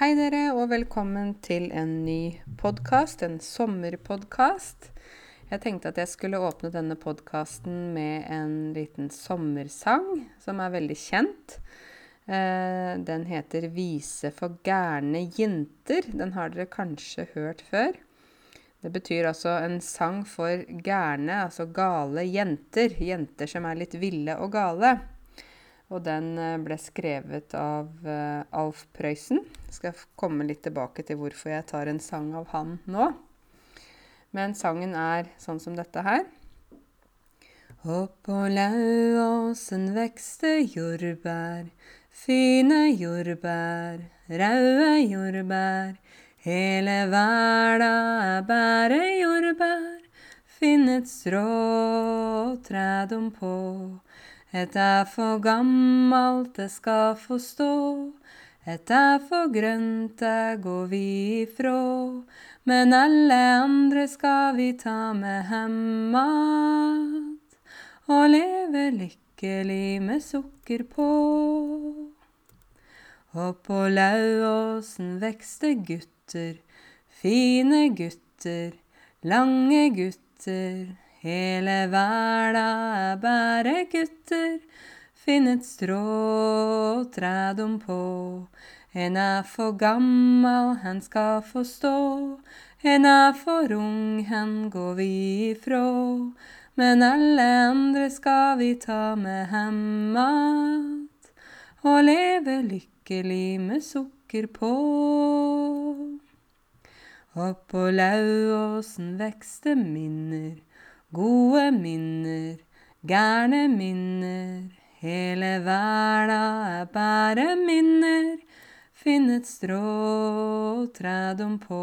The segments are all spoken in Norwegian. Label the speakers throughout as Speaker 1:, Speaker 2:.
Speaker 1: Hei dere, og velkommen til en ny podkast, en sommerpodkast. Jeg tenkte at jeg skulle åpne denne podkasten med en liten sommersang som er veldig kjent. Eh, den heter 'Vise for gærne jinter'. Den har dere kanskje hørt før. Det betyr altså en sang for gærne, altså gale jenter. Jenter som er litt ville og gale. Og den eh, ble skrevet av uh, Alf Prøysen. Jeg skal komme litt tilbake til hvorfor jeg tar en sang av han nå. Men sangen er sånn som dette her. Oppå lauåsen vekste jordbær, fine jordbær, raude jordbær. Hele verda er bare jordbær, finn et strå træ dem på. Et er for gammalt, det skal få stå. Et er for grønt, det går vi ifrå. Men alle andre skal vi ta med hemmat. Og leve lykkelig med sukker på. Og på Lauåsen vekste gutter, fine gutter, lange gutter. Hele verda er bare gutter. Finn et strå træ dem på. En er for gammal, han skal få stå. En er for ung, han går vi ifrå. Men alle andre skal vi ta med hem att. Og leve lykkelig med sukker på. Oppå Lauåsen vekste minner Gode minner, gærne minner. Hele verda er bare minner. Finn et strå træ dem på.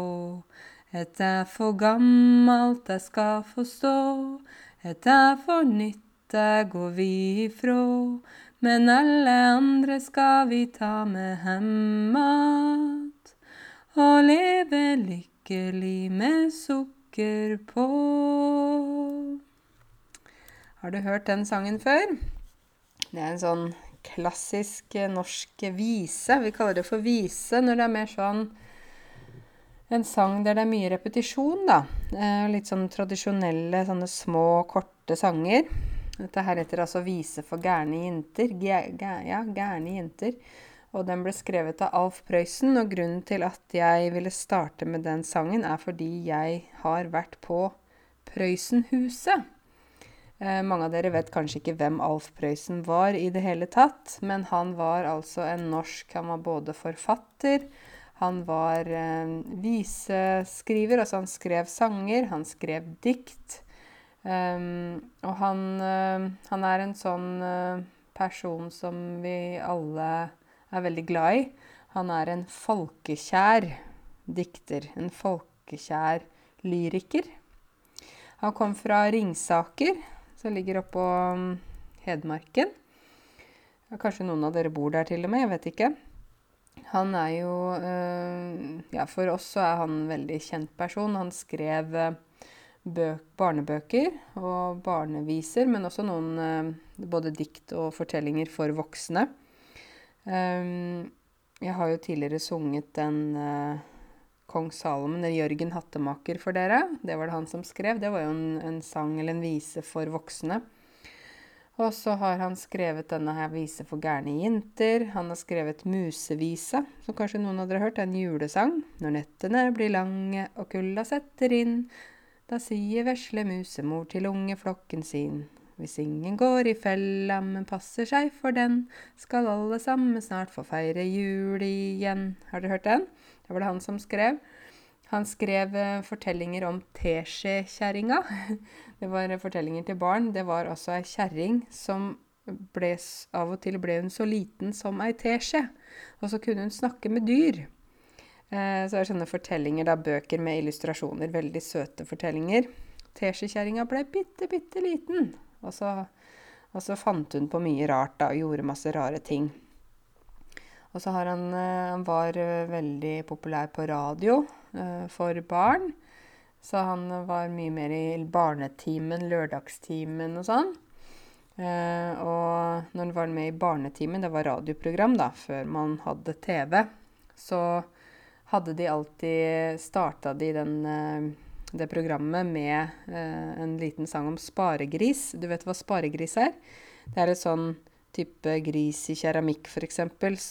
Speaker 1: Et er for gammalt, det skal få stå. Et er for nytt, det går vi ifrå. Men alle andre skal vi ta med hem. Og leve lykkelig med sukker på. Har du hørt den sangen før? Det er en sånn klassisk eh, norsk vise. Vi kaller det for vise når det er mer sånn en sang der det er mye repetisjon, da. Eh, litt sånn tradisjonelle, sånne små, korte sanger. Dette her heter altså 'Vise for gærne jenter'. ja, gærne jenter. Og den ble skrevet av Alf Prøysen. Og grunnen til at jeg ville starte med den sangen, er fordi jeg har vært på Prøysenhuset. Eh, mange av dere vet kanskje ikke hvem Alf Prøysen var i det hele tatt, men han var altså en norsk Han var både forfatter, han var eh, viseskriver, altså han skrev sanger, han skrev dikt. Um, og han, uh, han, er en sånn uh, person som vi alle er veldig glad i. Han er en folkekjær dikter. En folkekjær lyriker. Han kom fra Ringsaker, som ligger oppå um, Hedmarken. Kanskje noen av dere bor der til og med, jeg vet ikke. Han er jo øh, Ja, for oss så er han en veldig kjent person. Han skrev bøk, barnebøker og barneviser, men også noen øh, både dikt og fortellinger for voksne. Um, jeg har jo tidligere sunget den Kong Salomon, eller Jørgen Hattemaker, for dere. Det var det han som skrev. Det var jo en, en sang eller en vise for voksne. Og så har han skrevet denne her vise for gærne jenter. Han har skrevet Musevise, som kanskje noen av dere har hørt. En julesang. Når nettene blir lange og kulda setter inn, da sier vesle musemor til ungeflokken sin. Hvis ingen går i fella, men passer seg for den, skal alle sammen snart få feire jul igjen. Har dere hørt den? Det var det han som skrev. Han skrev uh, fortellinger om teskjekjerringa. Det var uh, fortellinger til barn. Det var altså ei kjerring som ble, av og til ble hun så liten som ei teskje. Og så kunne hun snakke med dyr. Uh, så er sånne fortellinger, da, bøker med illustrasjoner. Veldig søte fortellinger. Teskjekjerringa ble bitte, bitte liten. Og så, og så fant hun på mye rart da, og gjorde masse rare ting. Og så har han eh, Han var eh, veldig populær på radio eh, for barn. Så han var mye mer i barnetimen, lørdagstimen og sånn. og når han var med i Barnetimen, det var radioprogram da, før man hadde TV, så hadde de alltid Starta de den, eh, det programmet med eh, en liten sang om sparegris. Du vet hva sparegris er? Det er et sånn type gris i keramikk, f.eks.,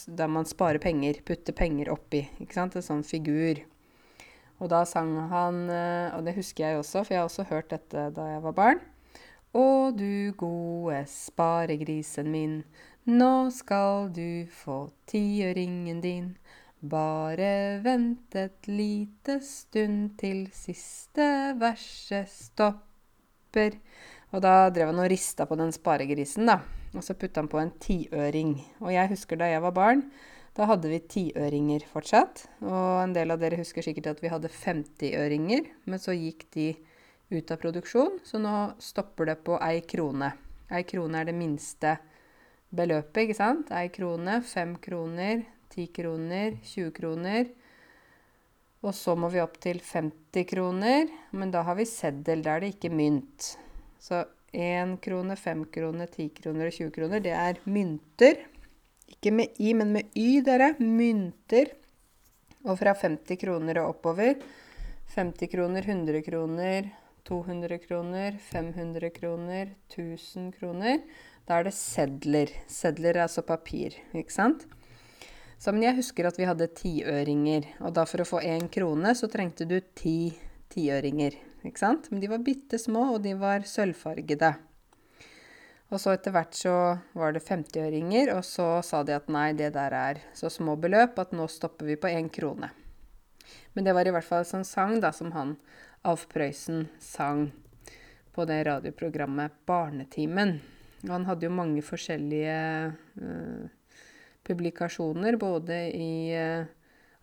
Speaker 1: der man sparer penger, putter penger oppi. ikke sant? En sånn figur. Og da sang han, eh, og det husker jeg også, for jeg har også hørt dette da jeg var barn. Å du gode sparegrisen min, nå skal du få tiøringen din. Bare vent et lite stund til siste verset stopper. Og da drev han og rista på den sparegrisen, da. Og så putta han på en tiøring. Og jeg husker da jeg var barn, da hadde vi tiøringer fortsatt. Og en del av dere husker sikkert at vi hadde 50-øringer, men så gikk de ut av produksjon, så nå stopper det på ei krone. Ei krone er det minste beløpet, ikke sant? Ei krone, fem kroner, ti kroner, 20 kroner. Og så må vi opp til 50 kroner, men da har vi seddel. Da er det ikke mynt. Så 1 krone, 5 kroner, 10 kroner og 20 kroner, det er mynter. Ikke med i, men med y, dere. Mynter. Og fra 50 kroner og oppover 50 kroner, 100 kroner, 200 kroner, 500 kroner, 1000 kroner. Da er det sedler. Sedler er altså papir, ikke sant? Så, men jeg husker at vi hadde tiøringer, og da for å få én krone så trengte du ti tiøringer ikke sant? Men de var bitte små, og de var sølvfargede. Og så etter hvert så var det 50-øringer, og så sa de at nei, det der er så små beløp at nå stopper vi på én krone. Men det var i hvert fall en sånn sang da, som han Alf Prøysen sang på det radioprogrammet Barnetimen. Og han hadde jo mange forskjellige uh, publikasjoner, både i uh,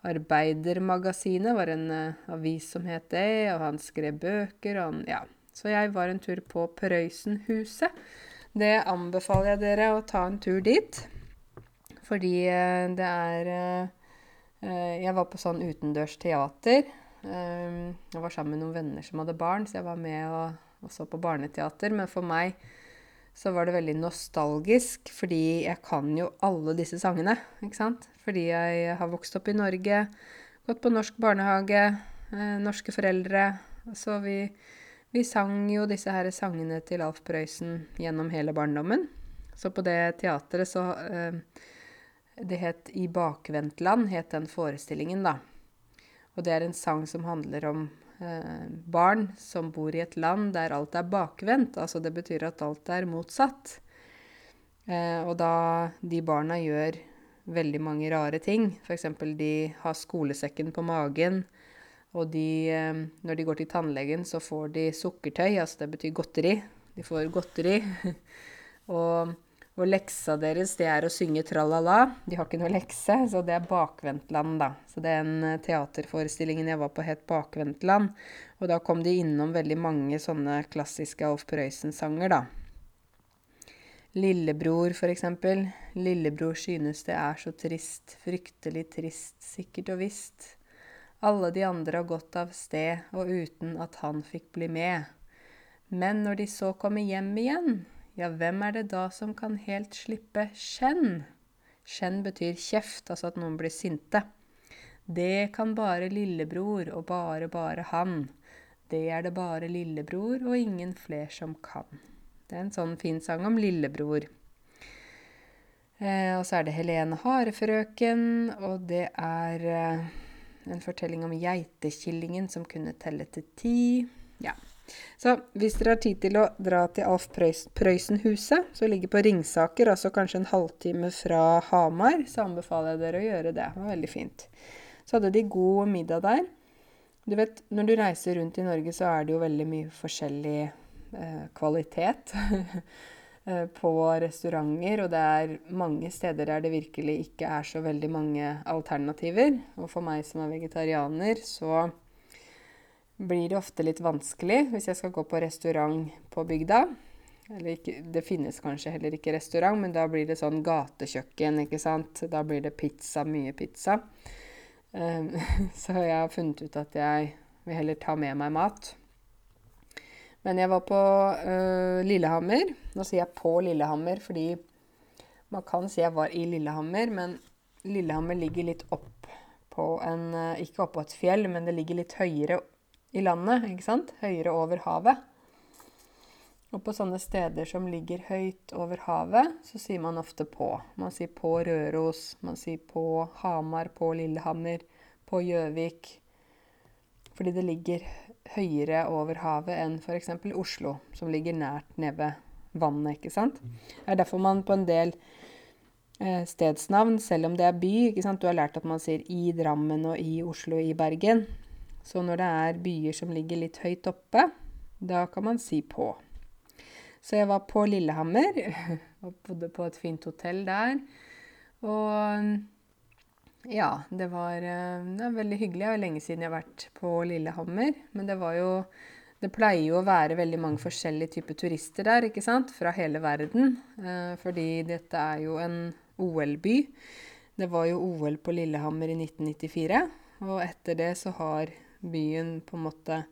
Speaker 1: Arbeidermagasinet var en uh, avis som het det, og han skrev bøker. Og han, ja. Så jeg var en tur på Prøysenhuset. Det anbefaler jeg dere å ta en tur dit. Fordi uh, det er Jeg var på sånn utendørs teater. jeg var sammen med noen venner som hadde barn, så jeg var med og, og så på barneteater. Men for meg så var det veldig nostalgisk, fordi jeg kan jo alle disse sangene, ikke sant? Fordi jeg har vokst opp i Norge, gått på norsk barnehage, eh, norske foreldre. Så vi, vi, sang jo disse her sangene til Alf Prøysen gjennom hele barndommen. Så på det teatret så eh, Det het I bakvendtland, het den forestillingen, da. Og det er en sang som handler om barn som bor i et land der alt er bakvendt. Altså det betyr at alt er motsatt. Eh, og da de barna gjør veldig mange rare ting, f.eks. de har skolesekken på magen, og de, eh, når de går til tannlegen, så får de sukkertøy, altså det betyr godteri. De får godteri. og og leksa deres, det er å synge tralala. De har ikke noe lekse, så det er Bakvendtland, da. Så den eh, teaterforestillingen jeg var på, het Bakvendtland. Og da kom de innom veldig mange sånne klassiske Alf Prøysen-sanger, da. Lillebror, for eksempel. Lillebror synes det er så trist, fryktelig trist, sikkert og visst. Alle de andre har gått av sted, og uten at han fikk bli med. Men når de så kommer hjem igjen, ja, hvem er det da som kan helt slippe skjenn? Skjenn betyr kjeft, altså at noen blir sinte. Det kan bare lillebror, og bare, bare han. Det er det bare lillebror og ingen fler som kan. Det er en sånn fin sang om lillebror. Eh, og så er det Helene Harefrøken, og det er eh, en fortelling om geitekillingen som kunne telle til ti. Ja. Så hvis dere har tid til å dra til Alf Prøysen-huset, som ligger på Ringsaker, altså kanskje en halvtime fra Hamar, så anbefaler jeg dere å gjøre det. Det var veldig fint. Så hadde de god middag der. Du vet, når du reiser rundt i Norge, så er det jo veldig mye forskjellig eh, kvalitet eh, på restauranter, og det er mange steder der det virkelig ikke er så veldig mange alternativer. Og for meg som er vegetarianer, så blir det ofte litt vanskelig hvis jeg skal gå på restaurant på bygda. Ikke, det finnes kanskje heller ikke restaurant, men da blir det sånn gatekjøkken, ikke sant. Da blir det pizza, mye pizza. Um, så jeg har funnet ut at jeg vil heller ta med meg mat. Men jeg var på uh, Lillehammer. Nå sier jeg på Lillehammer fordi man kan si jeg var i Lillehammer, men Lillehammer ligger litt opp på en eh, Ikke oppå et fjell, men det ligger litt høyere i landet, ikke sant? Høyere over havet. Og på sånne steder som ligger høyt over havet, så sier man ofte på. Man sier på Røros, man sier på Hamar, på Lillehammer, på Gjøvik. Fordi det ligger høyere over havet enn f.eks. Oslo, som ligger nært nede vannet, ikke sant. Det er derfor man på en del eh, stedsnavn, selv om det er by ikke sant? Du har lært at man sier i Drammen og i Oslo, og i Bergen. Så når det er byer som ligger litt høyt oppe, da kan man si på. Så jeg var på Lillehammer og bodde på et fint hotell der. Og ja, det var, eh, det var veldig hyggelig. Det er lenge siden jeg har vært på Lillehammer. Men det var jo Det pleier jo å være veldig mange forskjellige typer turister der, ikke sant? Fra hele verden. Eh, fordi dette er jo en OL-by. Det var jo OL på Lillehammer i 1994. Og etter det så har byen på en måte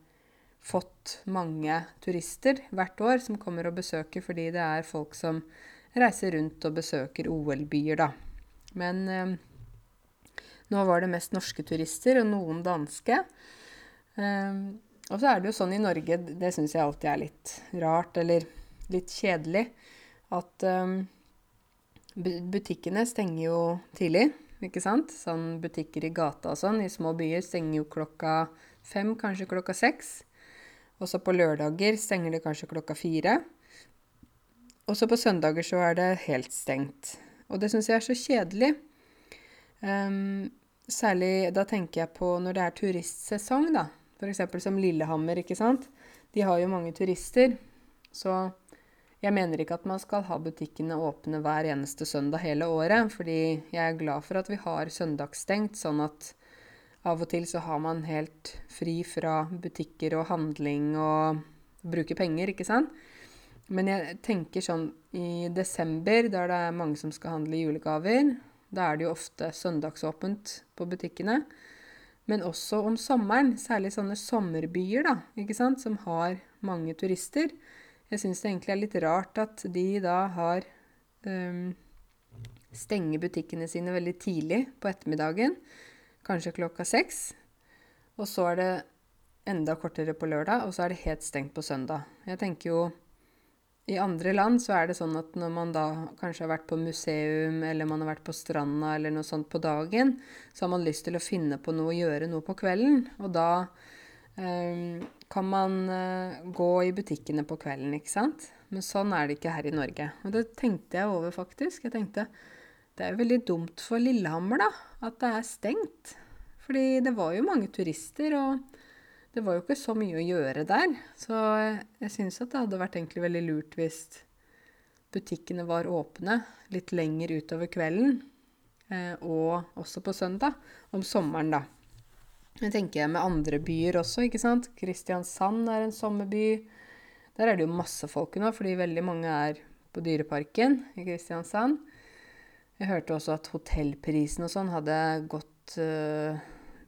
Speaker 1: fått mange turister hvert år som kommer og besøker, fordi det er folk som reiser rundt og besøker OL-byer, da. Men eh, nå var det mest norske turister, og noen danske. Eh, og så er det jo sånn i Norge, det syns jeg alltid er litt rart, eller litt kjedelig, at eh, butikkene stenger jo tidlig. Ikke sant? Sånn butikker i gata og sånn i små byer stenger jo klokka fem, kanskje klokka seks. Og så på lørdager stenger det kanskje klokka fire. Og så på søndager så er det helt stengt. Og det syns jeg er så kjedelig. Um, særlig da tenker jeg på når det er turistsesong, da. F.eks. som Lillehammer, ikke sant. De har jo mange turister. Så jeg mener ikke at man skal ha butikkene åpne hver eneste søndag hele året. Fordi jeg er glad for at vi har søndagsstengt, sånn at av og til så har man helt fri fra butikker og handling og bruke penger, ikke sant? Men jeg tenker sånn i desember, der det er mange som skal handle julegaver, da er det jo ofte søndagsåpent på butikkene. Men også om sommeren, særlig sånne sommerbyer, da, ikke sant, som har mange turister. Jeg syns det egentlig er litt rart at de da har um, Stenger butikkene sine veldig tidlig på ettermiddagen kanskje klokka seks. Og så er det enda kortere på lørdag, og så er det helt stengt på søndag. Jeg tenker jo i andre land så er det sånn at når man da kanskje har vært på museum, eller man har vært på stranda eller noe sånt på dagen, så har man lyst til å finne på noe og gjøre noe på kvelden. Og da eh, kan man eh, gå i butikkene på kvelden, ikke sant. Men sånn er det ikke her i Norge. Og det tenkte jeg over, faktisk. Jeg tenkte det er jo veldig dumt for Lillehammer, da, at det er stengt. Fordi det var jo mange turister, og det var jo ikke så mye å gjøre der. Så jeg syns at det hadde vært egentlig veldig lurt hvis butikkene var åpne litt lenger utover kvelden. Eh, og også på søndag. Om sommeren, da. Det tenker jeg med andre byer også, ikke sant. Kristiansand er en sommerby. Der er det jo masse folk nå, fordi veldig mange er på Dyreparken i Kristiansand. Jeg hørte også at hotellprisen og sånn hadde gått uh,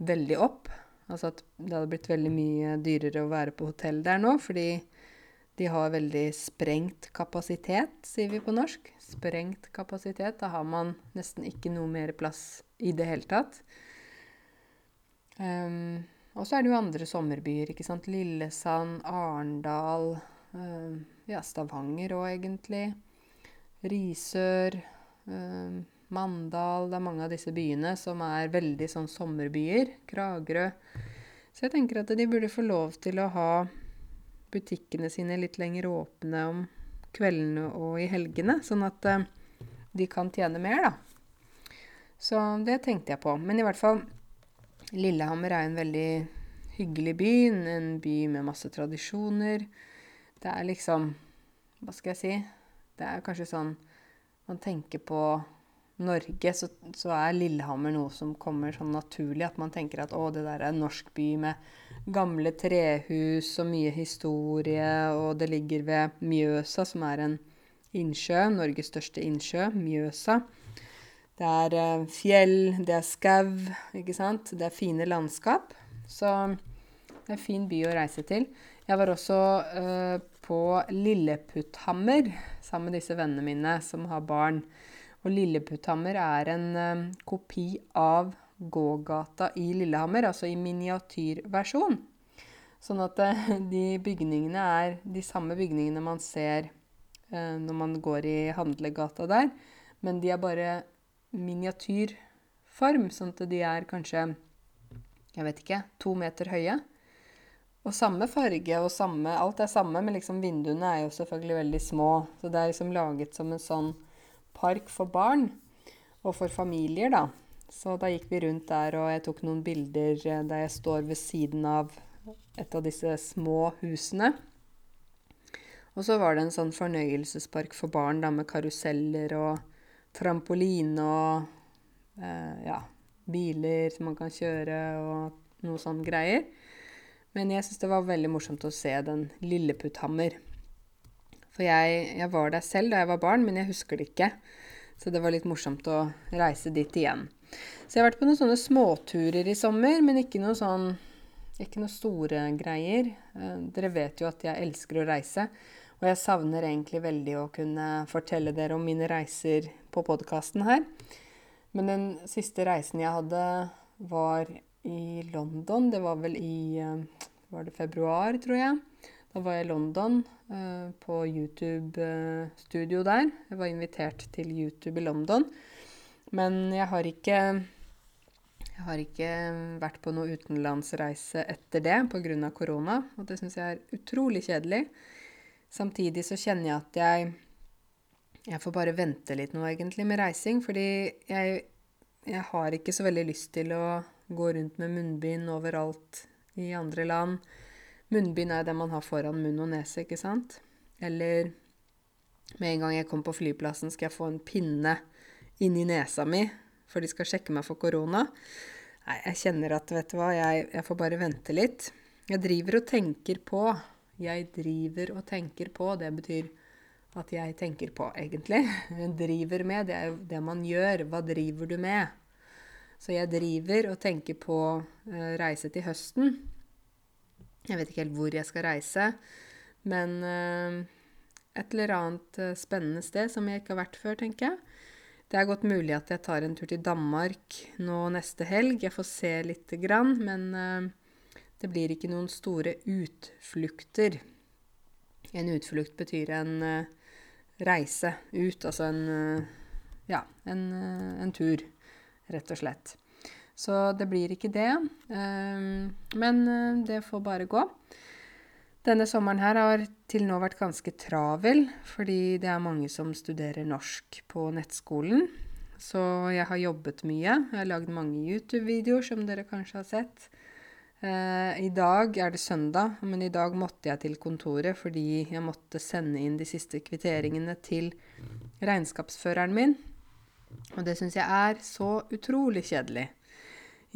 Speaker 1: veldig opp. Altså at det hadde blitt veldig mye dyrere å være på hotell der nå, fordi de har veldig sprengt kapasitet, sier vi på norsk. Sprengt kapasitet. Da har man nesten ikke noe mer plass i det hele tatt. Um, og så er det jo andre sommerbyer, ikke sant. Lillesand, Arendal, um, ja, Stavanger òg, egentlig. Risør. Um, Mandal Det er mange av disse byene som er veldig sånn sommerbyer. Kragerø. Så jeg tenker at de burde få lov til å ha butikkene sine litt lenger åpne om kveldene og i helgene, sånn at uh, de kan tjene mer, da. Så det tenkte jeg på. Men i hvert fall Lillehammer er en veldig hyggelig by. En by med masse tradisjoner. Det er liksom Hva skal jeg si? Det er kanskje sånn man tenker på Norge, så, så, er Lillehammer noe som kommer sånn naturlig. At man tenker at å, det der er en norsk by med gamle trehus og mye historie, og det ligger ved Mjøsa, som er en innsjø, Norges største innsjø, Mjøsa. Det er eh, fjell, det er skau, ikke sant. Det er fine landskap. Så det er en fin by å reise til. Jeg var også uh, på Lilleputthammer sammen med disse vennene mine som har barn. Og Lilleputthammer er en uh, kopi av gågata i Lillehammer, altså i miniatyrversjon. Sånn at uh, de bygningene er de samme bygningene man ser når man går i handlegata der, men de er bare miniatyrform, sånn at de er kanskje, jeg vet ikke, to meter høye. Og samme farge og samme Alt er samme, men liksom vinduene er jo selvfølgelig veldig små. Så det er liksom laget som en sånn park for barn, og for familier, da. Så da gikk vi rundt der, og jeg tok noen bilder eh, der jeg står ved siden av et av disse små husene. Og så var det en sånn fornøyelsespark for barn da, med karuseller og trampoline og eh, ja, biler som man kan kjøre og noe sånn greier. Men jeg syns det var veldig morsomt å se den Lilleputthammer. For jeg, jeg, var der selv da jeg var barn, men jeg husker det ikke. Så det var litt morsomt å reise dit igjen. Så jeg har vært på noen sånne småturer i sommer, men ikke noe sånn ikke noe store greier. Eh, dere vet jo at jeg elsker å reise. Og jeg savner egentlig veldig å kunne fortelle dere om mine reiser på podkasten her. Men den siste reisen jeg hadde, var i London. Det var vel i eh, var det februar, tror jeg. Da var jeg i London, uh, på YouTube-studio der. Jeg var invitert til YouTube i London. Men jeg har ikke jeg har ikke vært på noe utenlandsreise etter det pga. korona, og det syns jeg er utrolig kjedelig. Samtidig så kjenner jeg at jeg jeg får bare vente litt nå, egentlig, med reising. Fordi jeg, jeg har ikke så veldig lyst til å gå rundt med munnbind overalt i andre land. Munnbind er det man har foran munn og nese, ikke sant? Eller med en gang jeg kommer på flyplassen, skal jeg få en pinne inni nesa mi, for de skal sjekke meg for korona. Nei, jeg kjenner at, vet du hva, jeg, jeg får bare vente litt. Jeg driver og tenker på. Jeg driver og tenker på. Det betyr at jeg tenker på, egentlig. Driver med, det er jo det man gjør. Hva driver du med? Så jeg driver og tenker på uh, reise til høsten. Jeg vet ikke helt hvor jeg skal reise, men uh, et eller annet uh, spennende sted som jeg ikke har vært før, tenker jeg. Det er godt mulig at jeg tar en tur til Danmark nå neste helg. Jeg får se lite grann, men det blir ikke noen store utflukter. En utflukt betyr en reise ut, altså en ja, en, en tur rett og slett. Så det blir ikke det. Men eh, det får bare gå. Denne sommeren her har til nå vært ganske travel, fordi det er mange som studerer norsk på nettskolen. Så jeg har jobbet mye. Jeg har lagd mange YouTube-videoer, som dere kanskje har sett. Eh, I dag er det søndag, men i dag måtte jeg til kontoret fordi jeg måtte sende inn de siste kvitteringene til regnskapsføreren min. Og det syns jeg er så utrolig kjedelig.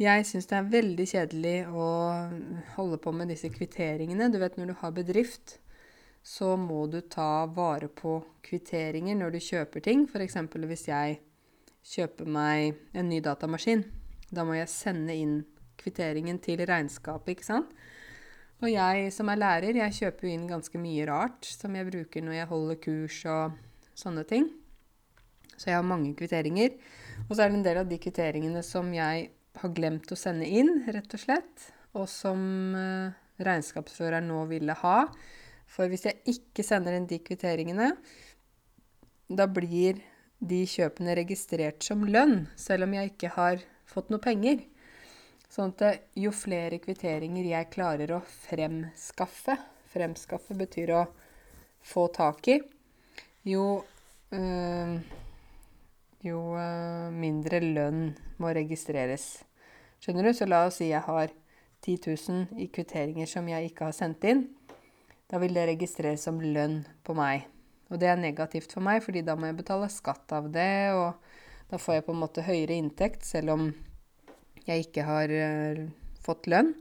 Speaker 1: Jeg syns det er veldig kjedelig å holde på med disse kvitteringene. Du vet når du har bedrift, så må du ta vare på kvitteringer når du kjøper ting. F.eks. hvis jeg kjøper meg en ny datamaskin. Da må jeg sende inn kvitteringen til regnskapet, ikke sant? Og jeg som er lærer, jeg kjøper jo inn ganske mye rart som jeg bruker når jeg holder kurs og sånne ting. Så jeg har mange kvitteringer. Og så er det en del av de kvitteringene som jeg har glemt å sende inn, rett og slett. Og som uh, regnskapsføreren nå ville ha. For hvis jeg ikke sender inn de kvitteringene, da blir de kjøpene registrert som lønn, selv om jeg ikke har fått noe penger. Sånn at jo flere kvitteringer jeg klarer å fremskaffe Fremskaffe betyr å få tak i. Jo øh, jo øh, mindre lønn må registreres. Skjønner du? Så la oss si jeg har 10 000 i kvitteringer som jeg ikke har sendt inn. Da vil det registreres som lønn på meg. Og det er negativt for meg, fordi da må jeg betale skatt av det, og da får jeg på en måte høyere inntekt, selv om jeg ikke har uh, fått lønn.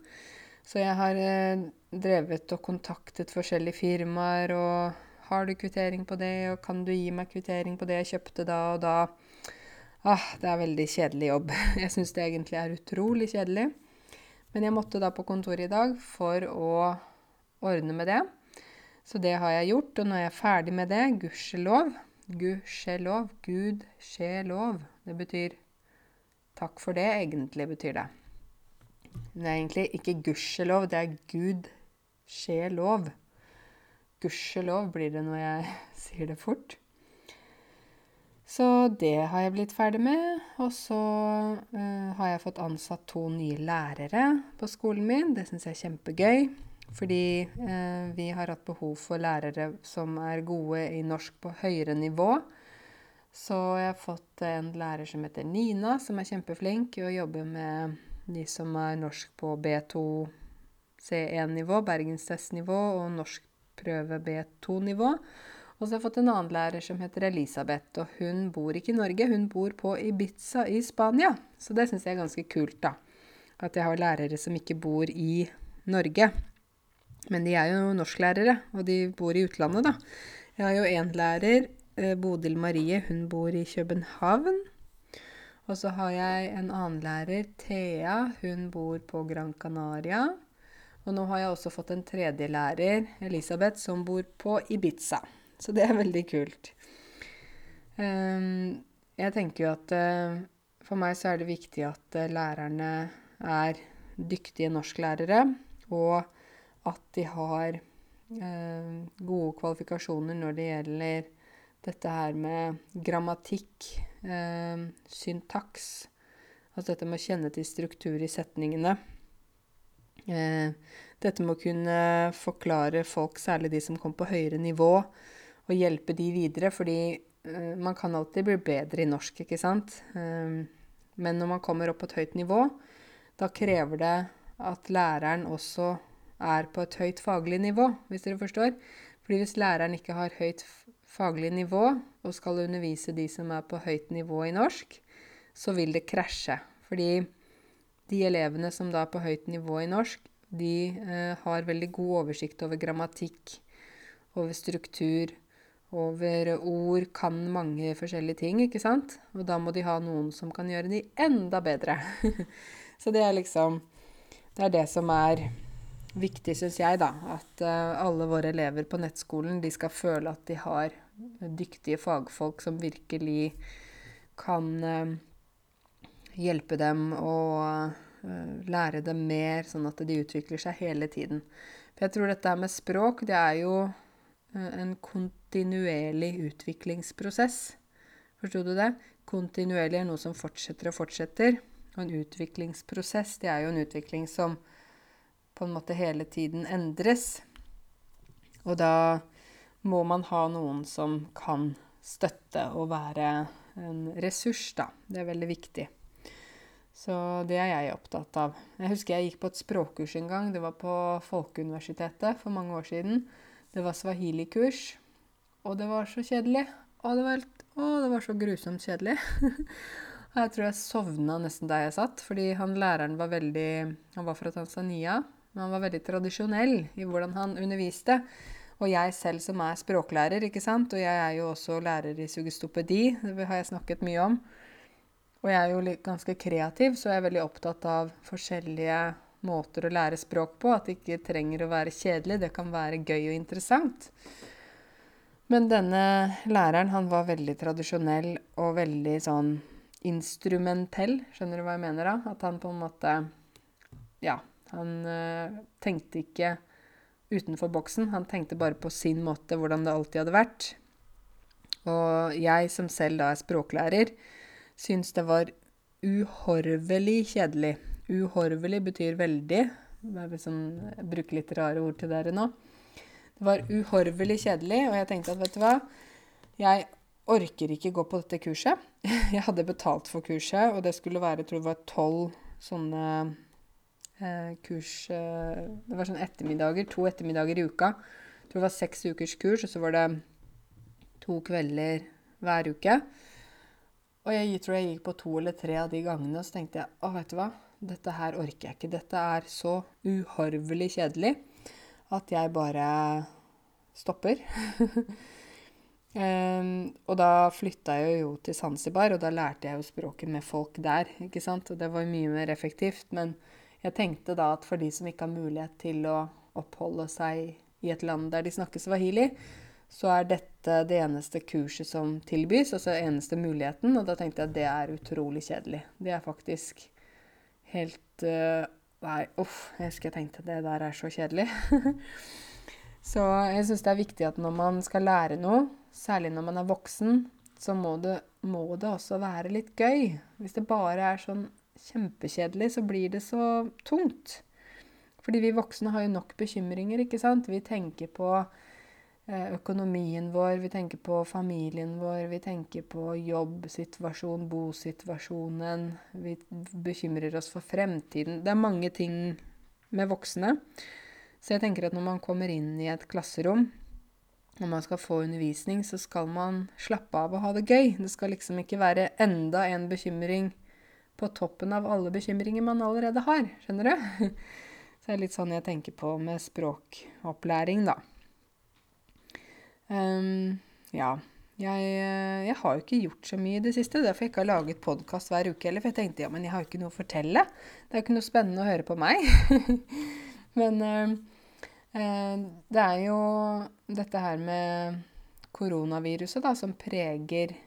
Speaker 1: Så jeg har uh, drevet og kontaktet forskjellige firmaer og har du kvittering på det, og kan du gi meg kvittering på det jeg kjøpte da og da? Ah, det er veldig kjedelig jobb. Jeg syns det egentlig er utrolig kjedelig. Men jeg måtte da på kontoret i dag for å ordne med det. Så det har jeg gjort, og nå er jeg ferdig med det. Gudskjelov. Gudskjelov. Gud skje lov. Det betyr Takk for det, egentlig, betyr det. Det er egentlig ikke gudskjelov, det er Gud skje lov. Gudskjelov blir det når jeg sier det fort. Så det har jeg blitt ferdig med. Og så uh, har jeg fått ansatt to nye lærere på skolen min. Det syns jeg er kjempegøy. Fordi uh, vi har hatt behov for lærere som er gode i norsk på høyere nivå. Så jeg har fått en lærer som heter Nina, som er kjempeflink i å jobbe med de som er norsk på B2, C1-nivå, bergenstestnivå og norskprøve B2-nivå. Og så har jeg fått en annen lærer som heter Elisabeth, og hun bor ikke i Norge, hun bor på Ibiza i Spania. Så det syns jeg er ganske kult, da. At jeg har lærere som ikke bor i Norge. Men de er jo norsklærere, og de bor i utlandet, da. Jeg har jo én lærer Bodil Marie, hun bor i København. Og så har jeg en annen lærer, Thea. Hun bor på Gran Canaria. Og nå har jeg også fått en tredje lærer, Elisabeth, som bor på Ibiza. Så det er veldig kult. Um, jeg tenker jo at uh, for meg så er det viktig at uh, lærerne er dyktige norsklærere, og at de har gode kvalifikasjoner når det gjelder dette her med grammatikk, eh, syntaks Altså dette med å kjenne til struktur i setningene. Eh, dette med å kunne forklare folk, særlig de som kommer på høyere nivå, og hjelpe de videre. Fordi eh, man kan alltid bli bedre i norsk, ikke sant. Eh, men når man kommer opp på et høyt nivå, da krever det at læreren også er på et høyt faglig nivå, hvis dere forstår. Fordi hvis læreren ikke har høyt faglig nivå og skal undervise de som er på høyt nivå i norsk, så vil det krasje. Fordi de elevene som da er på høyt nivå i norsk, de eh, har veldig god oversikt over grammatikk, over struktur, over ord, kan mange forskjellige ting, ikke sant? Og da må de ha noen som kan gjøre de enda bedre. så det er liksom Det er det som er viktig, syns jeg, da, at uh, alle våre elever på nettskolen de skal føle at de har dyktige fagfolk som virkelig kan uh, hjelpe dem og uh, lære dem mer, sånn at de utvikler seg hele tiden. For jeg tror dette med språk, det er jo en kontinuerlig utviklingsprosess. Forsto du det? Kontinuerlig er noe som fortsetter og fortsetter. Og en utviklingsprosess, det er jo en utvikling som på en måte hele tiden endres. Og da må man ha noen som kan støtte og være en ressurs, da. Det er veldig viktig. Så det er jeg opptatt av. Jeg husker jeg gikk på et språkkurs en gang. Det var på Folkeuniversitetet for mange år siden. Det var swahili-kurs. Og det var så kjedelig. Og det var, helt, å, det var så grusomt kjedelig. jeg tror jeg sovna nesten der jeg satt, fordi han læreren var veldig Han var fra Tanzania. Men han var veldig tradisjonell i hvordan han underviste. Og jeg selv som er språklærer, ikke sant, og jeg er jo også lærer i sugestopedi, det har jeg snakket mye om. Og jeg er jo ganske kreativ, så jeg er veldig opptatt av forskjellige måter å lære språk på. At det ikke trenger å være kjedelig, det kan være gøy og interessant. Men denne læreren, han var veldig tradisjonell og veldig sånn instrumentell. Skjønner du hva jeg mener da? At han på en måte Ja, han uh, tenkte ikke utenfor boksen. Han tenkte bare på sin måte, hvordan det alltid hadde vært. Og jeg som selv da er språklærer, syns det var uhorvelig kjedelig. Uhorvelig betyr veldig. Jeg liksom, bruker litt rare ord til dere nå. Det var uhorvelig kjedelig, og jeg tenkte at vet du hva, jeg orker ikke gå på dette kurset. Jeg hadde betalt for kurset, og det skulle være, jeg tror det var tolv sånne kurs eh, Det var sånn ettermiddager, to ettermiddager i uka. Jeg tror det var seks ukers kurs, og så var det to kvelder hver uke. Og jeg tror jeg gikk på to eller tre av de gangene, og så tenkte jeg å, vet du hva, dette her orker jeg ikke. Dette er så uhorvelig kjedelig at jeg bare stopper. um, og da flytta jeg jo til Zanzibar, og da lærte jeg jo språket med folk der. ikke sant? Og det var mye mer effektivt. Men jeg tenkte da at for de som ikke har mulighet til å oppholde seg i et land der de snakker swahili, så er dette det eneste kurset som tilbys, altså eneste muligheten. Og da tenkte jeg at det er utrolig kjedelig. Det er faktisk helt uh, Nei, uff, jeg husker jeg tenkte det der er så kjedelig. så jeg syns det er viktig at når man skal lære noe, særlig når man er voksen, så må det, må det også være litt gøy. Hvis det bare er sånn kjempekjedelig, så blir det så tungt. Fordi vi voksne har jo nok bekymringer, ikke sant. Vi tenker på Eh, økonomien vår, vi tenker på familien vår, vi tenker på jobbsituasjon, bosituasjonen. Vi bekymrer oss for fremtiden. Det er mange ting med voksne. Så jeg tenker at når man kommer inn i et klasserom, når man skal få undervisning, så skal man slappe av og ha det gøy. Det skal liksom ikke være enda en bekymring på toppen av alle bekymringer man allerede har. Skjønner du? Så det er litt sånn jeg tenker på med språkopplæring, da. Um, ja. Jeg, eh, jeg, har jo ikke gjort så mye i det siste. Derfor jeg ikke har laget podkast hver uke heller. For jeg tenkte ja, men jeg har jo ikke noe å fortelle. Det er jo ikke noe spennende å høre på meg. men uh, det er jo dette her med koronaviruset da, som preger,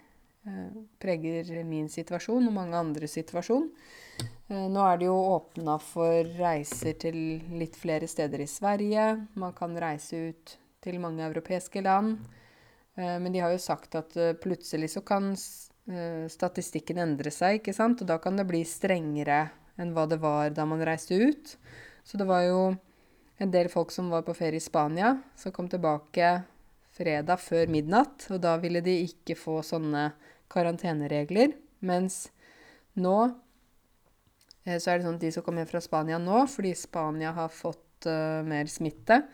Speaker 1: preger min situasjon og mange andres situasjon. Nå er det jo åpna for reiser til litt flere steder i Sverige. Man kan reise ut til mange europeiske land. Eh, men de har jo sagt at eh, plutselig så kan eh, statistikken endre seg, ikke sant? Og da kan det bli strengere enn hva det var da man reiste ut. Så det var jo en del folk som var på ferie i Spania, som kom tilbake fredag før midnatt. Og da ville de ikke få sånne karanteneregler. Mens nå så er det sånn at de som kommer fra Spania nå, fordi Spania har fått uh, mer smitte,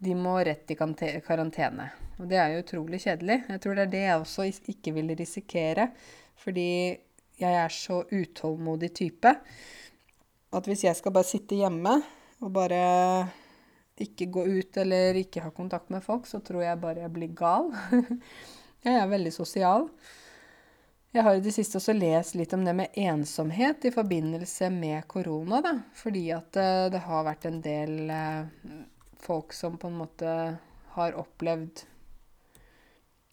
Speaker 1: de må rett i karantene. Og det er jo utrolig kjedelig. Jeg tror det er det jeg også ikke vil risikere. Fordi jeg er så utålmodig type at hvis jeg skal bare sitte hjemme og bare ikke gå ut eller ikke ha kontakt med folk, så tror jeg bare jeg blir gal. jeg er veldig sosial. Jeg har i det siste også lest litt om det med ensomhet i forbindelse med korona. Da. Fordi at eh, det har vært en del eh, folk som på en måte har opplevd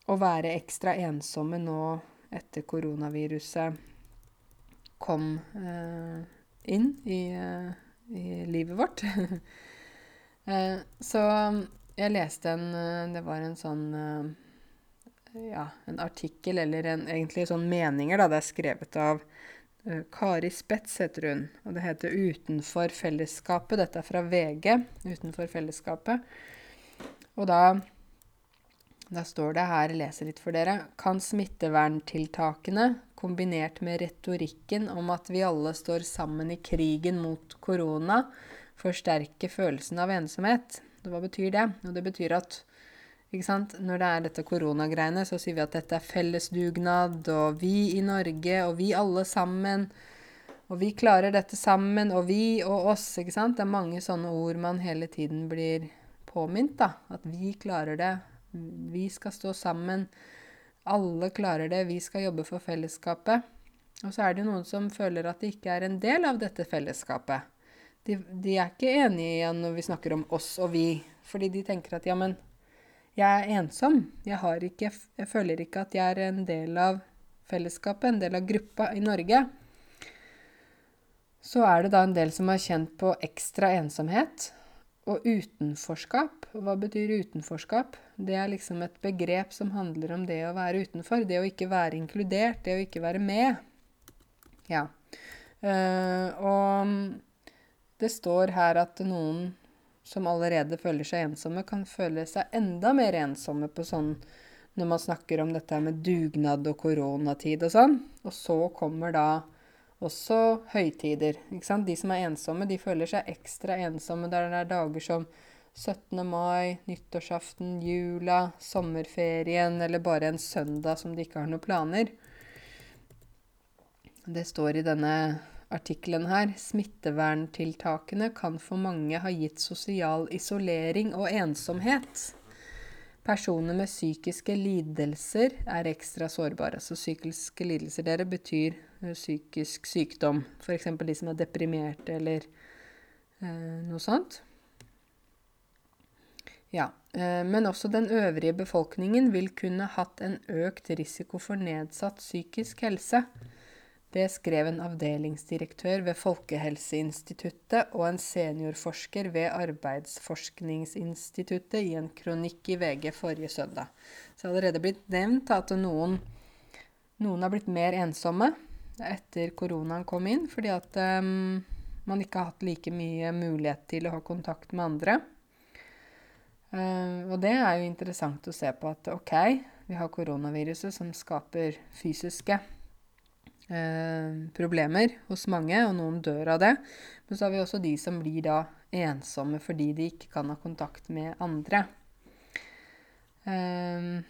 Speaker 1: å være ekstra ensomme nå etter koronaviruset kom eh, inn i, i, livet vårt. så jeg leste en Det var en sånn Ja, en artikkel, eller en, egentlig sånn meninger, da. Det er skrevet av uh, Kari Spets heter hun, og det heter 'Utenfor fellesskapet'. Dette er fra VG. 'Utenfor fellesskapet'. Og da, da står det her, jeg leser litt for dere Kan smitteverntiltakene, kombinert med retorikken om at vi alle står sammen i krigen mot korona, forsterke følelsen av ensomhet? Hva betyr det? Og det betyr at når det er dette koronagreiene, så sier vi at dette er fellesdugnad, og vi i Norge, og vi alle sammen. Og vi klarer dette sammen, og vi og oss. ikke sant? Det er mange sånne ord man hele tiden blir påminnet. At vi klarer det. Vi skal stå sammen. Alle klarer det. Vi skal jobbe for fellesskapet. Og så er det noen som føler at de ikke er en del av dette fellesskapet. De, de er ikke enige igjen når vi snakker om oss og vi, fordi de tenker at ja, men jeg er ensom. Jeg, ikke, jeg føler ikke at jeg er en del av fellesskapet, en del av gruppa i Norge. Så er det da en del som har kjent på ekstra ensomhet og utenforskap. Hva betyr utenforskap? Det er liksom et begrep som handler om det å være utenfor. Det å ikke være inkludert, det å ikke være med. Ja. Uh, og det står her at noen som allerede føler seg ensomme, kan føle seg enda mer ensomme på sånn når man snakker om dette med dugnad og koronatid og sånn. Og så kommer da også høytider. Ikke sant? De som er ensomme, de føler seg ekstra ensomme der det er dager som 17. mai, nyttårsaften, jula, sommerferien eller bare en søndag som de ikke har noen planer. Det står i denne artikkelen her. Smitteverntiltakene kan for mange ha gitt sosial isolering og ensomhet. Personer med psykiske lidelser er ekstra sårbare. Så psykiske lidelser dere betyr uh, psykisk sykdom. F.eks. de som er deprimerte eller eh, noe sånt. Ja, eh, men også den øvrige befolkningen vil kunne hatt en økt risiko for nedsatt psykisk helse. Det skrev en avdelingsdirektør ved Folkehelseinstituttet og en seniorforsker ved Arbeidsforskningsinstituttet i en kronikk i VG forrige søndag. Så det har allerede blitt nevnt at noen, noen har blitt mer ensomme etter koronaen kom inn, fordi at um, man ikke har hatt like mye mulighet til å ha kontakt med andre. Uh, og det er jo interessant å se på at OK, vi har koronaviruset som skaper fysiske Eh, problemer hos mange, og noen dør av det. Men så har vi også de som blir da ensomme fordi de ikke kan ha kontakt med andre. Eh,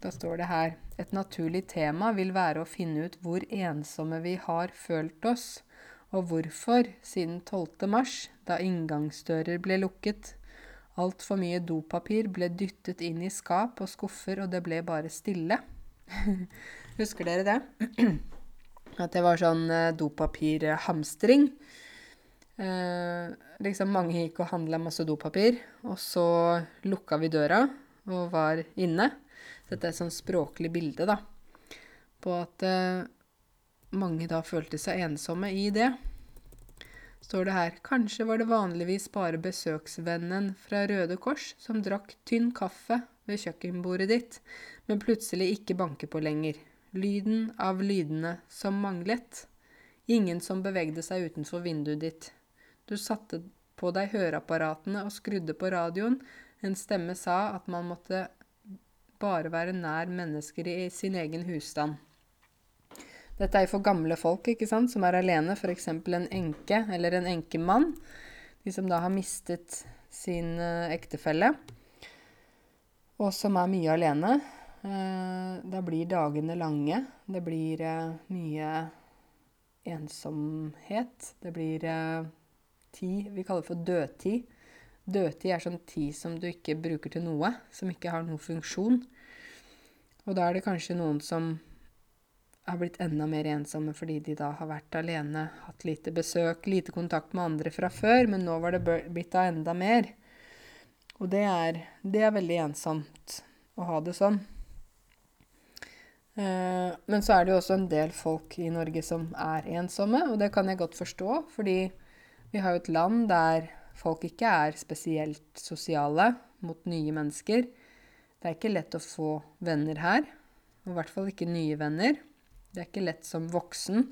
Speaker 1: da står det her Et naturlig tema vil være å finne ut hvor ensomme vi har følt oss, og hvorfor siden 12. mars, da inngangsdører ble lukket. Altfor mye dopapir ble dyttet inn i skap og skuffer, og det ble bare stille. Husker dere det? At det var sånn eh, dopapirhamstring. Eh, liksom mange gikk og handla masse dopapir, og så lukka vi døra og var inne. Dette er et sånn språklig bilde, da, på at eh, mange da følte seg ensomme i det. Står det her Kanskje var det vanligvis bare besøksvennen fra Røde Kors som drakk tynn kaffe ved kjøkkenbordet ditt, men plutselig ikke banker på lenger lyden av lydene som manglet. Ingen som bevegde seg utenfor vinduet ditt. Du satte på deg høreapparatene og skrudde på radioen. En stemme sa at man måtte bare være nær mennesker i sin egen husstand. Dette er for gamle folk ikke sant, som er alene, f.eks. en enke eller en enkemann. De som da har mistet sin uh, ektefelle, og som er mye alene. Eh, da blir dagene lange. Det blir eh, mye ensomhet. Det blir eh, tid vi kaller for dødtid. Dødtid er sånn tid som du ikke bruker til noe, som ikke har noen funksjon. Og da er det kanskje noen som har blitt enda mer ensomme fordi de da har vært alene, hatt lite besøk, lite kontakt med andre fra før, men nå var det blitt da enda mer. Og det er, det er veldig ensomt å ha det sånn. Eh, men så er det jo også en del folk i Norge som er ensomme, og det kan jeg godt forstå, fordi vi har jo et land der folk ikke er spesielt sosiale mot nye mennesker. Det er ikke lett å få venner her, og i hvert fall ikke nye venner. Det er ikke lett som voksen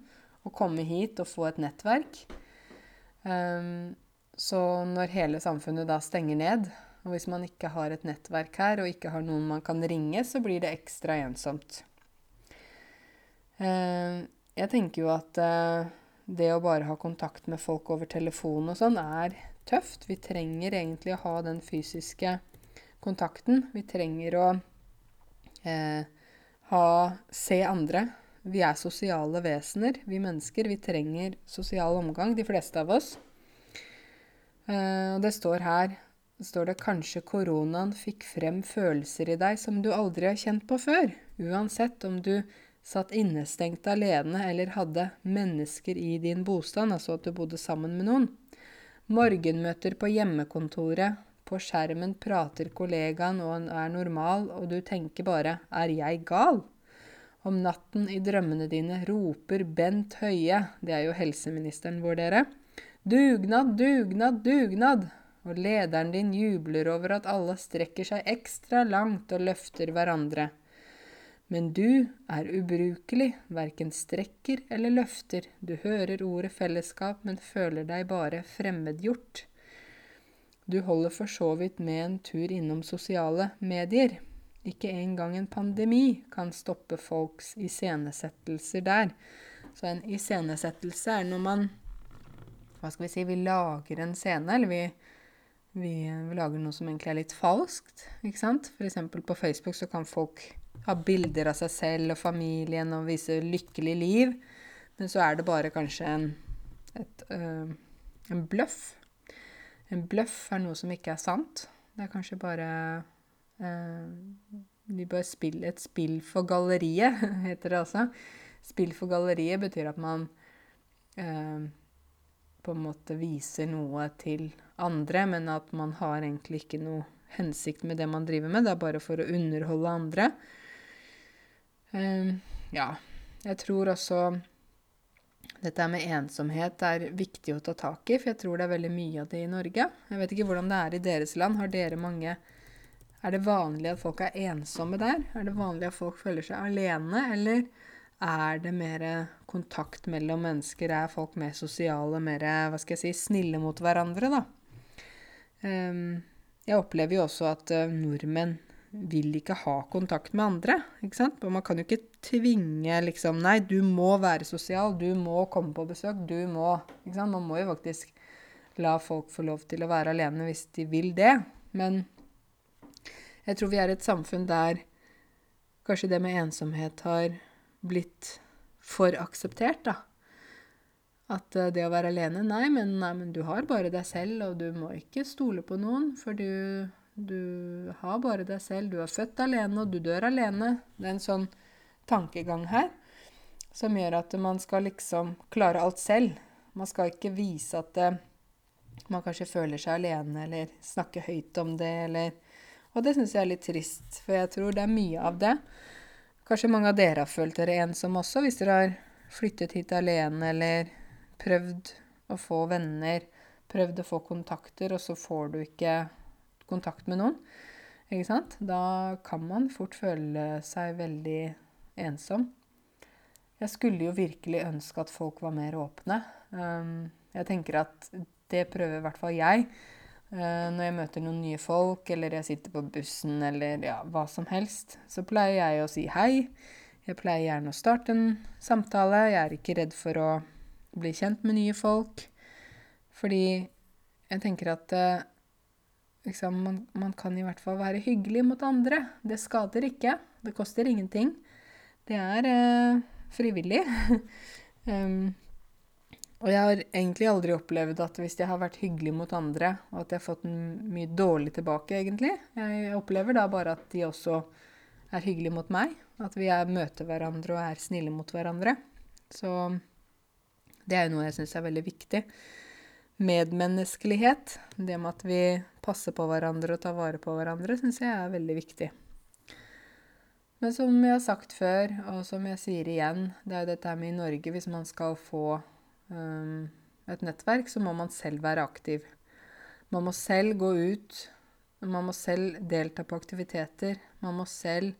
Speaker 1: å komme hit og få et nettverk. Um, så når hele samfunnet da stenger ned, og hvis man ikke har et nettverk her og ikke har noen man kan ringe, så blir det ekstra ensomt. Eh, jeg tenker jo at eh, det å bare ha kontakt med folk over telefon og sånn er tøft. Vi trenger egentlig å ha den fysiske kontakten. Vi trenger å eh, ha, se andre. Vi er sosiale vesener, vi mennesker. Vi trenger sosial omgang, de fleste av oss. Eh, og det står her det står det kanskje koronaen fikk frem følelser i deg som du aldri har kjent på før. Uansett om du satt innestengt alene eller hadde mennesker i din bostad, altså at du bodde sammen med noen. Morgenmøter på hjemmekontoret, på skjermen prater kollegaen og han er normal, og du tenker bare 'er jeg gal'? Om natten i drømmene dine roper Bent Høie, det er jo helseministeren vår, dere, 'dugnad, dugnad, dugnad', og lederen din jubler over at alle strekker seg ekstra langt og løfter hverandre. Men du er ubrukelig, verken strekker eller løfter, du hører ordet fellesskap, men føler deg bare fremmedgjort. Du holder for så vidt med en tur innom sosiale medier. Ikke engang en pandemi kan stoppe folks iscenesettelser der. Så en iscenesettelse er når man Hva skal vi si Vi lager en scene, eller vi, vi, lager noe som egentlig er litt falskt. ikke sant? F.eks. på Facebook så kan folk ha bilder av seg selv og familien og vise lykkelig liv. Men så er det bare kanskje en, et, øh, en bløff. En bløff er noe som ikke er sant. Det er kanskje bare øh, De bare spiller et spill for galleriet, heter det altså. Spill for galleriet betyr at man uh, på en måte viser noe til andre, men at man har egentlig ikke noe hensikt med det man driver med. Det er bare for å underholde andre. Um, ja. Jeg tror også dette med ensomhet er viktig å ta tak i, for jeg tror det er veldig mye av det i Norge. Jeg vet ikke hvordan det er i deres land. Har dere mange Er det vanlig at folk er ensomme der? Er det vanlig at folk føler seg alene, eller er det mer kontakt mellom mennesker? Er folk mer sosiale, mer hva skal jeg si, snille mot hverandre, da? Um, jeg opplever jo også at uh, nordmenn vil ikke ha kontakt med andre. ikke sant? Og man kan jo ikke tvinge liksom Nei, du må være sosial, du må komme på besøk, du må ikke sant? Man må jo faktisk la folk få lov til å være alene hvis de vil det. Men jeg tror vi er et samfunn der kanskje det med ensomhet har blitt for akseptert, da. At uh, det å være alene Nei men, nei, men du har bare deg selv, og du må ikke stole på noen, for du du har bare deg selv. Du er født alene, og du dør alene. Det er en sånn tankegang her som gjør at man skal liksom klare alt selv. Man skal ikke vise at det, eh, man kanskje føler seg alene, eller snakke høyt om det, eller Og det syns jeg er litt trist, for jeg tror det er mye av det. Kanskje mange av dere har følt dere ensomme også, hvis dere har flyttet hit alene, eller prøvd å få venner, prøvd å få kontakter, og så får du ikke kontakt med noen, ikke sant, da kan man fort føle seg veldig ensom. Jeg skulle jo virkelig ønske at folk var mer åpne. Um, jeg tenker at det prøver i hvert fall jeg. Uh, når jeg møter noen nye folk, eller jeg sitter på bussen, eller ja, hva som helst, så pleier jeg å si hei. Jeg pleier gjerne å starte en samtale. Jeg er ikke redd for å bli kjent med nye folk. Fordi jeg tenker at uh, liksom, man, man, kan i hvert fall være hyggelig mot andre. Det skader ikke. Det koster ingenting. Det er eh, frivillig. um, og jeg har egentlig aldri opplevd at hvis jeg har vært hyggelig mot andre, og at jeg har fått mye dårlig tilbake, egentlig. Jeg opplever da bare at de også er hyggelige mot meg. At vi er, møter hverandre og er snille mot hverandre. Så det er jo noe jeg syns er veldig viktig medmenneskelighet, det med at vi passer på hverandre og tar vare på hverandre, syns jeg er veldig viktig. Men som jeg har sagt før, og som jeg sier igjen, det er jo dette med i Norge Hvis man skal få et nettverk, så må man selv være aktiv. Man må selv gå ut. Man må selv delta på aktiviteter. Man må selv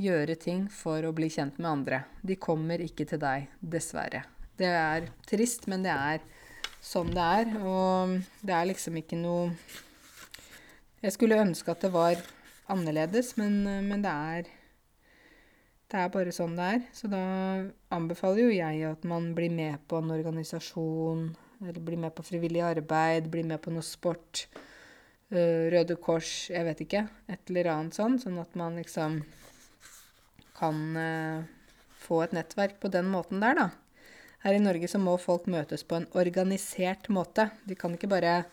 Speaker 1: gjøre ting for å bli kjent med andre. De kommer ikke til deg, dessverre. Det er trist, men det er sånn det er. Og det er liksom ikke noe Jeg skulle ønske at det var annerledes, men, men det er det er bare sånn det er. Så da anbefaler jo jeg at man blir med på en organisasjon, eller blir med på frivillig arbeid, blir med på noe sport. Uh, Røde Kors, jeg vet ikke. Et eller annet sånn. Sånn at man liksom kan uh, få et nettverk på den måten der, da. Her i Norge så må folk møtes på en organisert måte. De kan ikke bare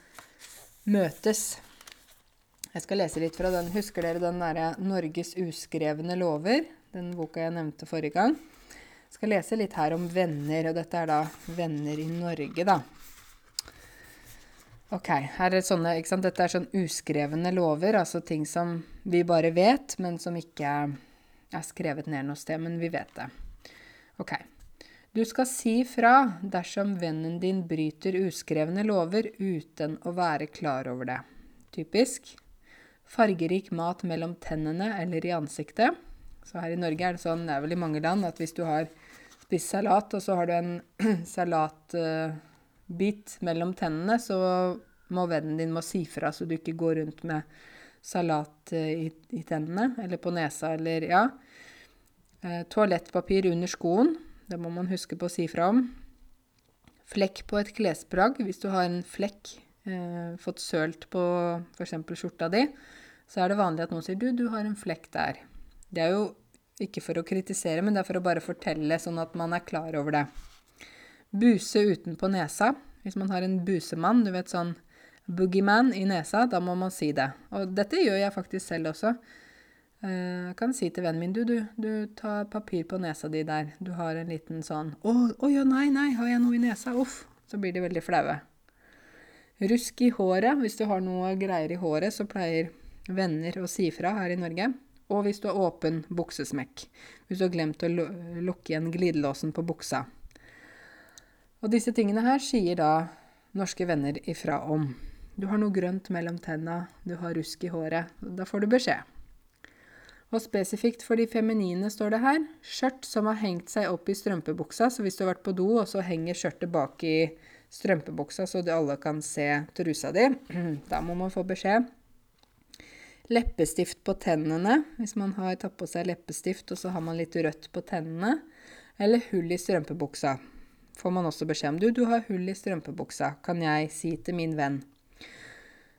Speaker 1: møtes. Jeg skal lese litt fra den. Husker dere den derre 'Norges uskrevne lover'? Den boka jeg nevnte forrige gang. Jeg skal lese litt her om venner, og dette er da venner i Norge, da. Ok, her er sånne, ikke sant? Dette er sånn uskrevne lover, altså ting som vi bare vet, men som ikke er skrevet ned noe sted, men vi vet det. Ok. Du skal si fra dersom vennen din bryter uskrevne lover uten å være klar over det. Typisk. Fargerik mat mellom tennene eller i ansiktet. Så her i Norge er det sånn, det er vel i mange land, at hvis du har spist salat, og så har du en salatbit mellom tennene, så må vennen din må si fra, så du ikke går rundt med salat i, i tennene eller på nesa eller ja. Eh, toalettpapir under skoen. Det må man huske på å si fra om. Flekk på et klesplagg. Hvis du har en flekk, eh, fått sølt på f.eks. skjorta di, så er det vanlig at noen sier 'du, du har en flekk der'. Det er jo ikke for å kritisere, men det er for å bare fortelle, sånn at man er klar over det. Buse utenpå nesa. Hvis man har en busemann, du vet sånn boogieman i nesa, da må man si det. Og dette gjør jeg faktisk selv også. Jeg eh, kan si til vennen min du, du, du tar papir på nesa di der. Du har en liten sånn Å, å ja, nei, nei, har jeg noe i nesa? Uff. Så blir de veldig flaue. Rusk i håret. Hvis du har noe greier i håret, så pleier venner å si fra her i Norge. Og hvis du har åpen buksesmekk. Hvis du har glemt å lukke igjen glidelåsen på buksa. Og disse tingene her sier da norske venner ifra om. Du har noe grønt mellom tenna, du har rusk i håret. Da får du beskjed. Og spesifikt for de feminine står det her skjørt som har hengt seg opp i strømpebuksa. Så hvis du har vært på do, og så henger skjørtet bak i strømpebuksa så alle kan se trusa di, da må man få beskjed. Leppestift på tennene, hvis man har tatt på seg leppestift og så har man litt rødt på tennene. Eller hull i strømpebuksa. Får man også beskjed om. Du, du har hull i strømpebuksa, kan jeg si til min venn.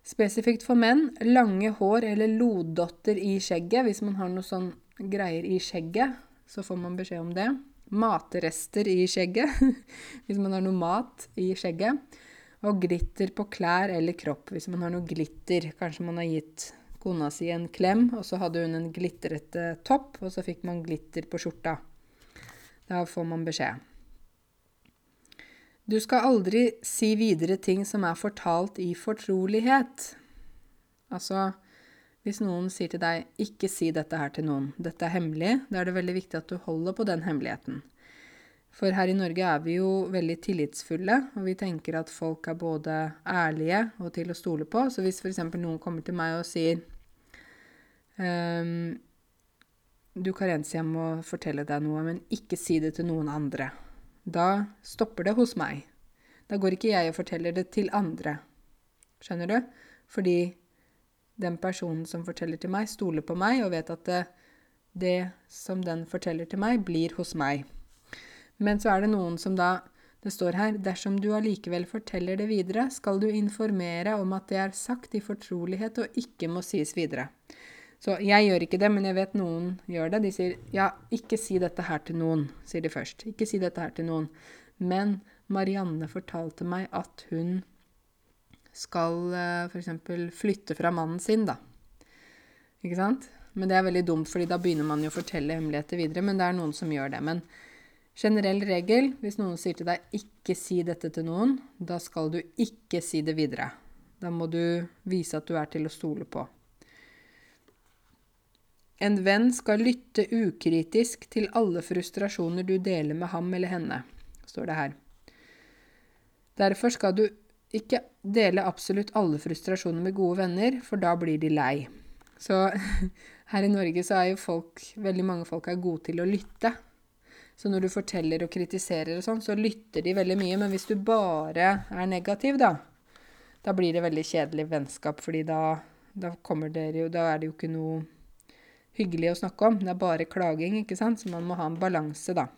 Speaker 1: Spesifikt for menn lange hår eller loddotter i skjegget. Hvis man har noe sånn greier i skjegget, så får man beskjed om det. Matrester i skjegget, hvis man har noe mat i skjegget. Og glitter på klær eller kropp, hvis man har noe glitter. Kanskje man har gitt kona si en klem, og så hadde hun en glitrete topp, og så fikk man glitter på skjorta. Da får man beskjed. Du skal aldri si videre ting som er fortalt i fortrolighet. Altså, hvis noen sier til deg 'ikke si dette her til noen', dette er hemmelig, da er det veldig viktig at du holder på den hemmeligheten. For her i Norge er vi jo veldig tillitsfulle, og vi tenker at folk er både ærlige og til å stole på. Så hvis f.eks. noen kommer til meg og sier um, Du, Karensi, jeg må fortelle deg noe, men ikke si det til noen andre. Da stopper det hos meg. Da går ikke jeg og forteller det til andre. Skjønner du? Fordi den personen som forteller til meg, stoler på meg og vet at det, det som den forteller til meg, blir hos meg. Men så er det noen som da Det står her dersom du allikevel forteller det videre, skal du informere om at det er sagt i fortrolighet og ikke må sies videre. Så jeg gjør ikke det, men jeg vet noen gjør det. De sier ja, ikke si dette her til noen, sier de først. Ikke si dette her til noen. Men Marianne fortalte meg at hun skal uh, f.eks. flytte fra mannen sin, da. Ikke sant? Men det er veldig dumt, fordi da begynner man jo å fortelle hemmeligheter videre. Men det er noen som gjør det. Men generell regel, hvis noen sier til deg 'ikke si dette til noen', da skal du ikke si det videre. Da må du vise at du er til å stole på. En venn skal lytte ukritisk til alle frustrasjoner du deler med ham eller henne, står det her. Derfor skal du ikke dele absolutt alle frustrasjoner med gode venner, for da blir de lei. Så her i Norge så er jo folk, veldig mange folk er gode til å lytte. Så når du forteller og kritiserer og sånn, så lytter de veldig mye. Men hvis du bare er negativ, da, da blir det veldig kjedelig vennskap, fordi da, da kommer dere jo Da er det jo ikke noe hyggelig å snakke om. Det er bare klaging, ikke sant? Så man må ha en balanse, da.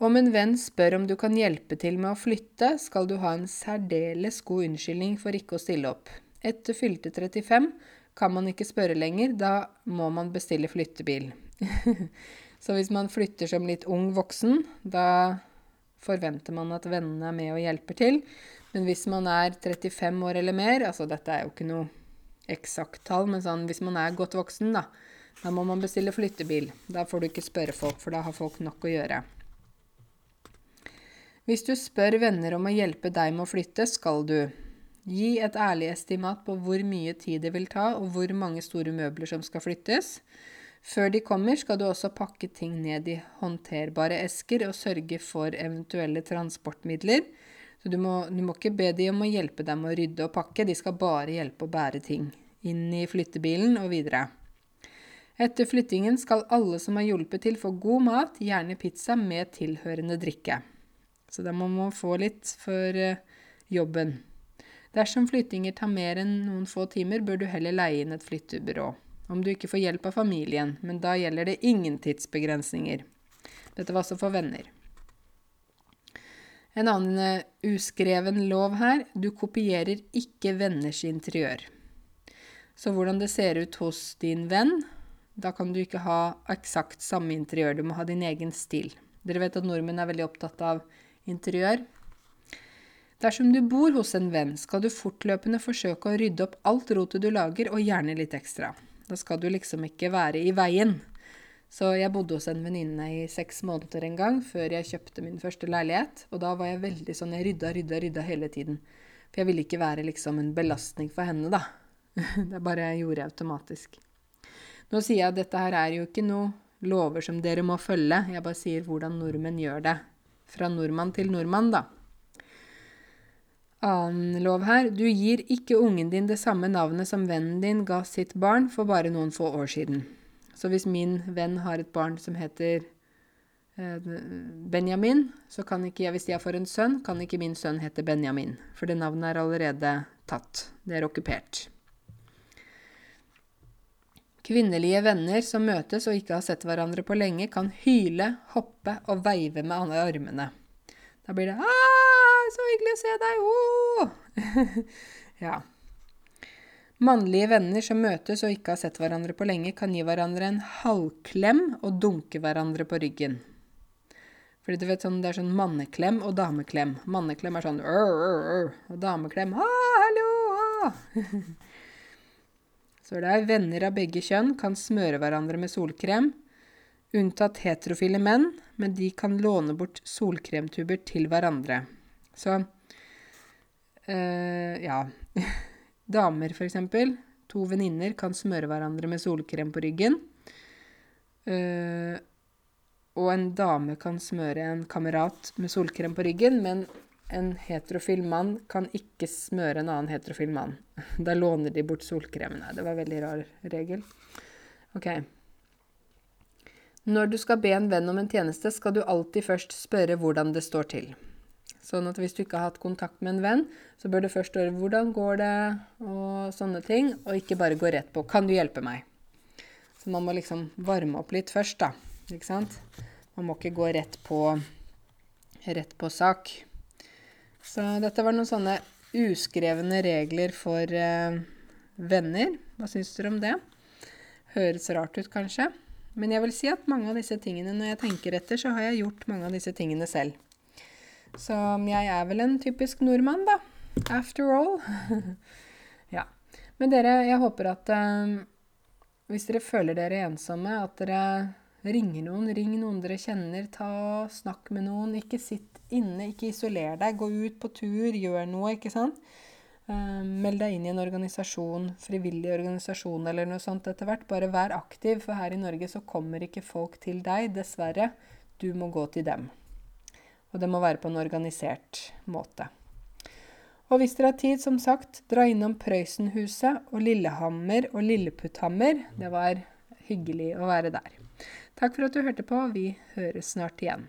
Speaker 1: Om en venn spør om du kan hjelpe til med å flytte, skal du ha en særdeles god unnskyldning for ikke å stille opp. Etter fylte 35 kan man ikke spørre lenger, da må man bestille flyttebil. Så hvis man flytter som litt ung voksen, da forventer man at vennene er med og hjelper til. Men hvis man er 35 år eller mer, altså dette er jo ikke noe eksakt tall, men sånn hvis man er godt voksen, da, da må man bestille flyttebil. Da får du ikke spørre folk, for da har folk nok å gjøre. Hvis du spør venner om å hjelpe deg med å flytte, skal du gi et ærlig estimat på hvor mye tid det vil ta, og hvor mange store møbler som skal flyttes. Før de kommer, skal du også pakke ting ned i håndterbare esker og sørge for eventuelle transportmidler. Så du må, du må ikke be de om å hjelpe deg med å rydde og pakke, de skal bare hjelpe å bære ting inn i flyttebilen og videre. Etter flyttingen skal alle som har hjulpet til, få god mat, gjerne pizza med tilhørende drikke. Så da må man få litt for uh, jobben. Dersom flyttinger tar mer enn noen få timer, bør du heller leie inn et flyttebyrå. Om du ikke får hjelp av familien, men da gjelder det ingen tidsbegrensninger. Dette var altså for venner. En annen uh, uskreven lov her du kopierer ikke venners interiør. Så hvordan det ser ut hos din venn, da kan du ikke ha eksakt samme interiør. Du må ha din egen stil. Dere vet at nordmenn er veldig opptatt av interiør. Dersom du bor hos en venn, skal du fortløpende forsøke å rydde opp alt rotet du lager, og gjerne litt ekstra. Da skal du liksom ikke være i veien. Så jeg bodde hos en venninne i seks måneder en gang før jeg kjøpte min første leilighet. Og da var jeg veldig sånn Jeg rydda, rydda, rydda hele tiden. For jeg ville ikke være liksom en belastning for henne, da. det bare gjorde jeg automatisk. Nå sier jeg at dette her er jo ikke noe lover som dere må følge. Jeg bare sier hvordan nordmenn gjør det. Fra nordmann til nordmann, da. Annen lov her. Du gir ikke ungen din det samme navnet som vennen din ga sitt barn for bare noen få år siden. Så hvis min venn har et barn som heter eh, Benjamin, så kan ikke jeg, hvis jeg får en sønn, kan ikke min sønn hete Benjamin. For det navnet er allerede tatt. Det er okkupert. Kvinnelige venner som møtes og ikke har sett hverandre på lenge, kan hyle, hoppe og veive med armene. Da blir det 'Ah, så hyggelig å se deg!' Ja. Mannlige venner som møtes og ikke har sett hverandre på lenge, kan gi hverandre en halvklem og dunke hverandre på ryggen. Fordi du vet sånn, Det er sånn manneklem og dameklem. Manneklem er sånn ør, og dameklem 'hallo'. Ah. Så det er venner av begge kjønn kan smøre hverandre med solkrem, unntatt heterofile menn, men de kan låne bort solkremtuber til hverandre. Så øh, ja. Damer, eksempel. To venninner kan smøre hverandre med solkrem på ryggen. Uh, og en dame kan smøre en kamerat med solkrem på ryggen, men en heterofil mann kan ikke smøre en annen heterofil mann. Da låner de bort solkremen. Det var en veldig rar regel. Ok. Når du skal be en venn om en tjeneste, skal du alltid først spørre hvordan det står til. Sånn at hvis du ikke har hatt kontakt med en venn, så bør du først spørre hvordan går det, og sånne ting, og ikke bare gå rett på 'kan du hjelpe meg'? Så man må liksom varme opp litt først, da. Ikke sant? Man må ikke gå rett på, rett på sak. Så dette var noen sånne uskrevne regler for eh, venner. Hva syns dere om det? Høres rart ut, kanskje. Men jeg vil si at mange av disse tingene, når jeg tenker etter, så har jeg gjort mange av disse tingene selv. Så jeg er vel en typisk nordmann, da. After all. ja. Men dere, jeg håper at eh, hvis dere føler dere ensomme, at dere ringer noen. Ring noen dere kjenner. Ta, Snakk med noen. Ikke sitt inne, ikke isoler deg. Gå ut på tur, gjør noe, ikke sant. Uh, meld deg inn i en organisasjon, frivillig organisasjon eller noe sånt etter hvert. Bare vær aktiv, for her i Norge så kommer ikke folk til deg, dessverre. Du må gå til dem. Og det må være på en organisert måte. Og hvis dere har tid, som sagt, dra innom Prøysenhuset og Lillehammer og Lilleputthammer. Det var hyggelig å være der. Takk for at du hørte på. Vi høres snart igjen.